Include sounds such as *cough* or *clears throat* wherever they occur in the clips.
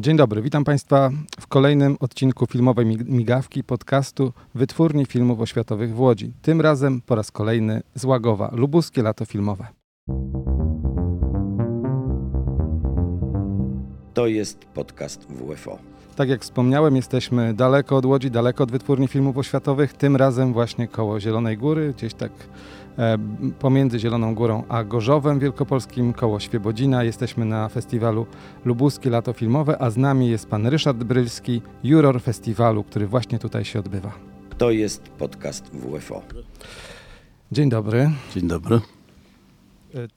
Dzień dobry, witam Państwa w kolejnym odcinku filmowej mig- migawki podcastu Wytwórni Filmów Oświatowych w Łodzi. Tym razem po raz kolejny z Łagowa, lubuskie lato filmowe. To jest podcast WFO. Tak jak wspomniałem, jesteśmy daleko od Łodzi, daleko od Wytwórni Filmów Oświatowych, tym razem właśnie koło Zielonej Góry, gdzieś tak e, pomiędzy Zieloną Górą a Gorzowem Wielkopolskim, koło Świebodzina. Jesteśmy na festiwalu Lubuskie Lato Filmowe, a z nami jest pan Ryszard Brylski, juror festiwalu, który właśnie tutaj się odbywa. To jest podcast WFO. Dzień dobry. Dzień dobry.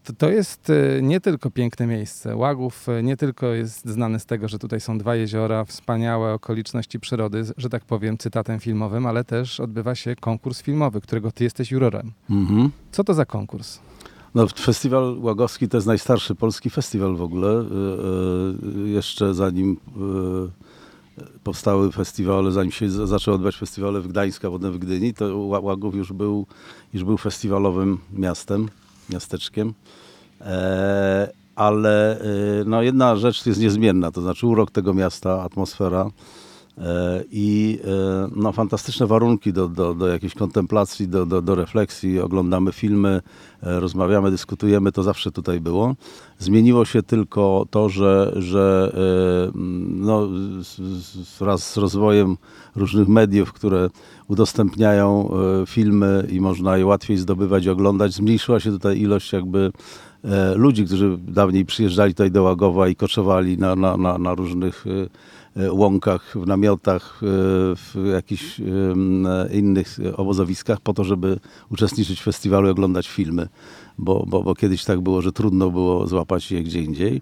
To, to jest e, nie tylko piękne miejsce. Łagów e, nie tylko jest znany z tego, że tutaj są dwa jeziora, wspaniałe okoliczności przyrody, że tak powiem, cytatem filmowym, ale też odbywa się konkurs filmowy, którego ty jesteś jurorem. Mhm. Co to za konkurs? No, festiwal Łagowski to jest najstarszy polski festiwal w ogóle. E, jeszcze zanim powstały festiwale, zanim się zaczęły odbywać festiwale w Gdańsku, a potem w Gdyni, to Ła- Łagów już był, już był festiwalowym miastem, miasteczkiem. E, ale e, no, jedna rzecz jest niezmienna, to znaczy urok tego miasta, atmosfera i e, no, fantastyczne warunki do, do, do jakiejś kontemplacji, do, do, do refleksji. Oglądamy filmy, e, rozmawiamy, dyskutujemy, to zawsze tutaj było. Zmieniło się tylko to, że, że e, no, wraz z rozwojem różnych mediów, które udostępniają e, filmy i można je łatwiej zdobywać oglądać, zmniejszyła się tutaj ilość jakby e, ludzi, którzy dawniej przyjeżdżali tutaj do Łagowa i koczowali na, na, na, na różnych e, e, łąkach, w namiotach, e, w jakichś e, innych obozowiskach po to, żeby uczestniczyć w festiwalu i oglądać filmy, bo, bo, bo kiedyś tak było, że trudno było złapać je gdzie indziej.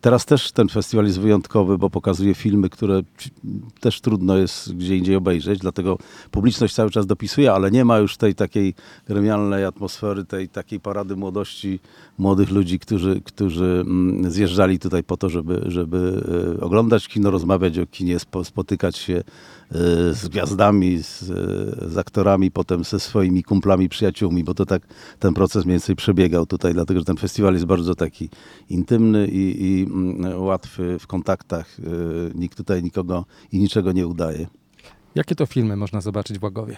Teraz też ten festiwal jest wyjątkowy, bo pokazuje filmy, które też trudno jest gdzie indziej obejrzeć, dlatego publiczność cały czas dopisuje, ale nie ma już tej takiej gremialnej atmosfery, tej takiej parady młodości młodych ludzi, którzy, którzy mm, zjeżdżali tutaj po to, żeby, żeby e, oglądać kino, rozmawiać o kinie, spo, spotykać się e, z gwiazdami, z, z aktorami, potem ze swoimi kumplami, przyjaciółmi, bo to tak ten proces mniej więcej przebiegał tutaj, dlatego że ten festiwal jest bardzo taki intymny i, i mm, łatwy w kontaktach. E, Nikt tutaj nikogo i niczego nie udaje. Jakie to filmy można zobaczyć w Łagowie?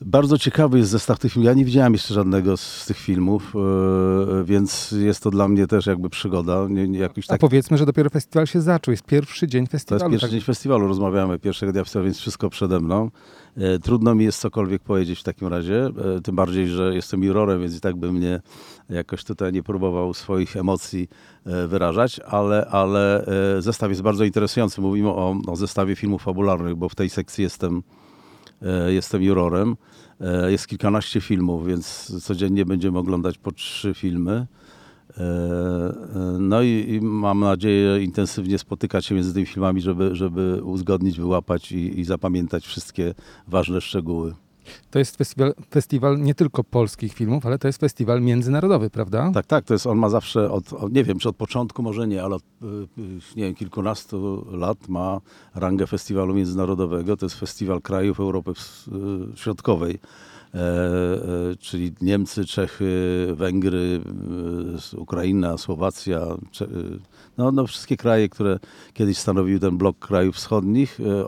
Bardzo ciekawy jest zestaw tych filmów. Ja nie widziałem jeszcze żadnego z tych filmów, e, więc jest to dla mnie też jakby przygoda. Nie, nie, jakoś A tak, powiedzmy, że dopiero festiwal się zaczął, jest pierwszy dzień to jest festiwalu. pierwszy tak- dzień festiwalu, rozmawiamy pierwszego dnia festiwalu, więc wszystko przede mną. E, Trudno mi jest cokolwiek powiedzieć w takim razie, e, tym bardziej, że jestem jurorem, więc i tak bym mnie jakoś tutaj nie próbował swoich emocji wyrażać, ale, ale zestaw jest bardzo interesujący. Mówimy o, o zestawie filmów fabularnych, bo w tej sekcji jestem Jestem jurorem. E, Jest kilkanaście filmów, więc codziennie będziemy oglądać po trzy filmy. E, e, No i, i mam nadzieję intensywnie spotykać się między tymi filmami, żeby, żeby uzgodnić, wyłapać i, i zapamiętać wszystkie ważne szczegóły. To jest festiwal, festiwal nie tylko polskich filmów, ale to jest festiwal międzynarodowy, prawda? Tak, tak, to jest, on ma zawsze, od, nie wiem czy od początku, może nie, ale od y, nie wiem, kilkunastu lat ma rangę festiwalu międzynarodowego. To jest festiwal krajów Europy y, Środkowej, czyli Niemcy, Czechy, Węgry, s- Ukraina, Słowacja, no, no wszystkie kraje, które kiedyś stanowiły ten blok krajów wschodnich, e,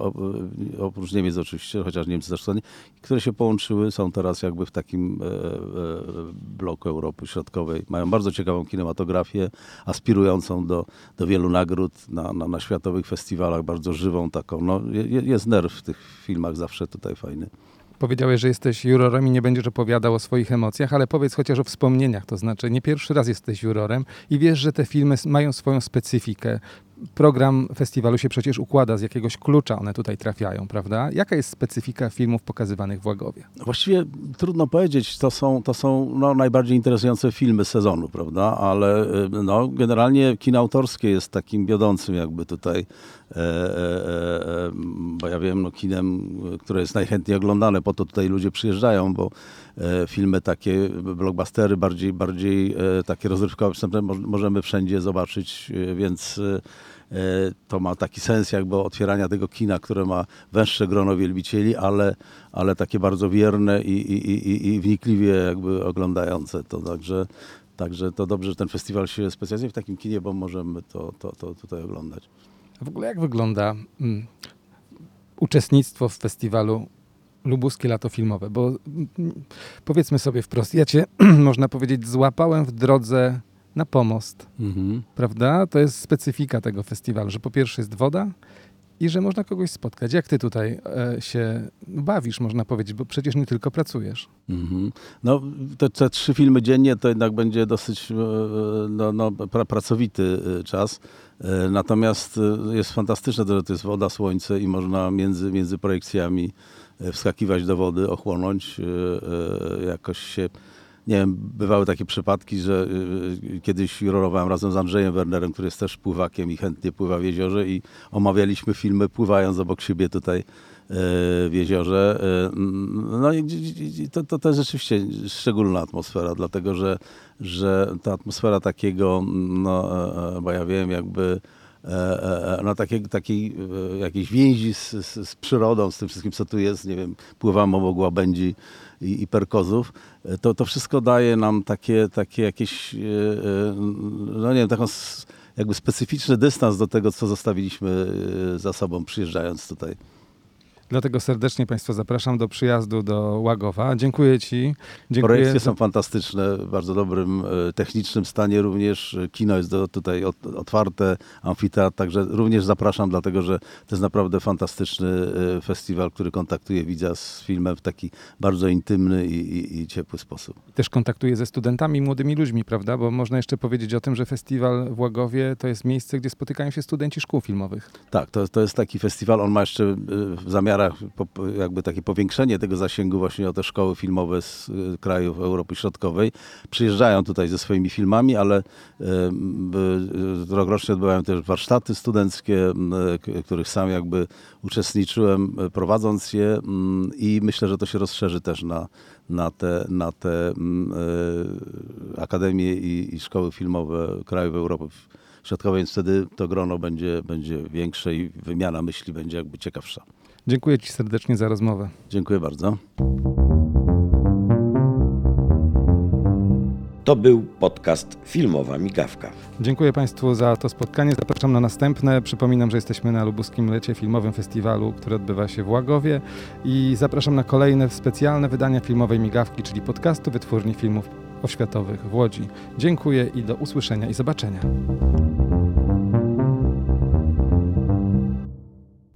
oprócz Niemiec oczywiście, chociaż Niemcy też wschodnie, które się połączyły, są teraz jakby w takim e, e, bloku Europy Środkowej. Mają bardzo ciekawą kinematografię, aspirującą do, do wielu nagród na, na, na światowych festiwalach, bardzo żywą taką. No, je, je- jest nerw w tych filmach zawsze tutaj fajny. Powiedziałeś, że jesteś jurorem i nie będziesz opowiadał o swoich emocjach, ale powiedz chociaż o wspomnieniach. To znaczy, nie pierwszy raz jesteś jurorem i wiesz, że te filmy mają swoją specyfikę. Program festiwalu się przecież układa z jakiegoś klucza, one tutaj trafiają, prawda? Jaka jest specyfika filmów pokazywanych w Łagowie? Właściwie trudno powiedzieć, to są, to są no, najbardziej interesujące filmy sezonu, prawda? Ale y, no, generalnie kino autorskie jest takim wiodącym jakby tutaj, e, e, e, e, bo ja wiem, no, kinem, które jest najchętniej oglądane, po to tutaj ludzie przyjeżdżają, bo e, filmy takie, blockbustery, bardziej, bardziej e, takie rozrywkowe, możemy wszędzie zobaczyć, więc to ma taki sens jakby otwierania tego kina, które ma węższe grono wielbicieli, ale, ale takie bardzo wierne i, i, i, i wnikliwie jakby oglądające to. Także, także to dobrze, że ten festiwal się specjalizuje w takim kinie, bo możemy to, to, to tutaj oglądać. W ogóle jak wygląda mm, uczestnictwo w festiwalu Lubuskie Lato Filmowe? Bo mm, powiedzmy sobie wprost, ja cię, *clears throat* można powiedzieć, złapałem w drodze na pomost, Mhm. prawda? To jest specyfika tego festiwalu, że po pierwsze jest woda i że można kogoś spotkać. Jak ty tutaj e, się bawisz, można powiedzieć, bo przecież nie tylko pracujesz. Mhm. No, te, te trzy filmy dziennie to jednak będzie dosyć e, no, no, pra, pracowity e, czas. E, Natomiast e, jest fantastyczne to, że to jest woda, słońce i można między, między projekcjami e, wskakiwać do wody, ochłonąć, e, e, jakoś się... Nie wiem, bywały takie przypadki, że e, kiedyś jurorowałem razem z Andrzejem Wernerem, który jest też pływakiem i chętnie pływa w jeziorze i omawialiśmy filmy pływając obok siebie tutaj e, w jeziorze. No i to, to, to jest rzeczywiście szczególna atmosfera, dlatego że, że ta atmosfera takiego, no, e, e, bo ja wiem, jakby no, takiej, takiej e, jakiejś więzi z, z, z przyrodą, z tym wszystkim, co tu jest, nie wiem, pływam obok łabędzi i, i perkozów, e, to, to wszystko daje nam takie, takie jakieś, e, e, no nie wiem, taką jakby specyficzny dystans do tego, co zostawiliśmy e, za sobą przyjeżdżając tutaj. Dlatego serdecznie Państwa zapraszam do przyjazdu do Łagowa. Dziękuję Ci. Dziękuję. Są fantastyczne, w bardzo dobrym e, technicznym stanie również. Kino jest do, tutaj ot- otwarte, amfiteatr, także również zapraszam, dlatego że to jest naprawdę fantastyczny e, festiwal, który kontaktuje widza z filmem w taki bardzo intymny i, i, i ciepły sposób. Też kontaktuję ze studentami, młodymi ludźmi, prawda? Bo można jeszcze powiedzieć o tym, że festiwal w Łagowie to jest miejsce, gdzie spotykają się studenci szkół filmowych. Tak, to, to jest taki festiwal, on ma jeszcze y, jakby takie powiększenie tego zasięgu właśnie o te szkoły filmowe z y, krajów Europy Środkowej. Przyjeżdżają tutaj ze swoimi filmami, ale y, y, rokrocznie odbywają też warsztaty studenckie, których sam jakby uczestniczyłem prowadząc je mm, i myślę, że to się rozszerzy też na, na te, na te akademie i, i szkoły filmowe krajów Europy Środkowej, więc wtedy to grono będzie, będzie większe i wymiana myśli będzie jakby ciekawsza. Dziękuję Ci serdecznie za rozmowę. Dziękuję bardzo. To był podcast Filmowa Migawka. Dziękuję Państwu za to spotkanie. Zapraszam na następne. Przypominam, że jesteśmy na Lubuskim Lecie Filmowym Festiwalu, który odbywa się w Łagowie i zapraszam na kolejne specjalne wydania filmowej migawki, czyli podcastu Wytwórni Filmów Oświatowych w Łodzi. Dziękuję i do usłyszenia i zobaczenia.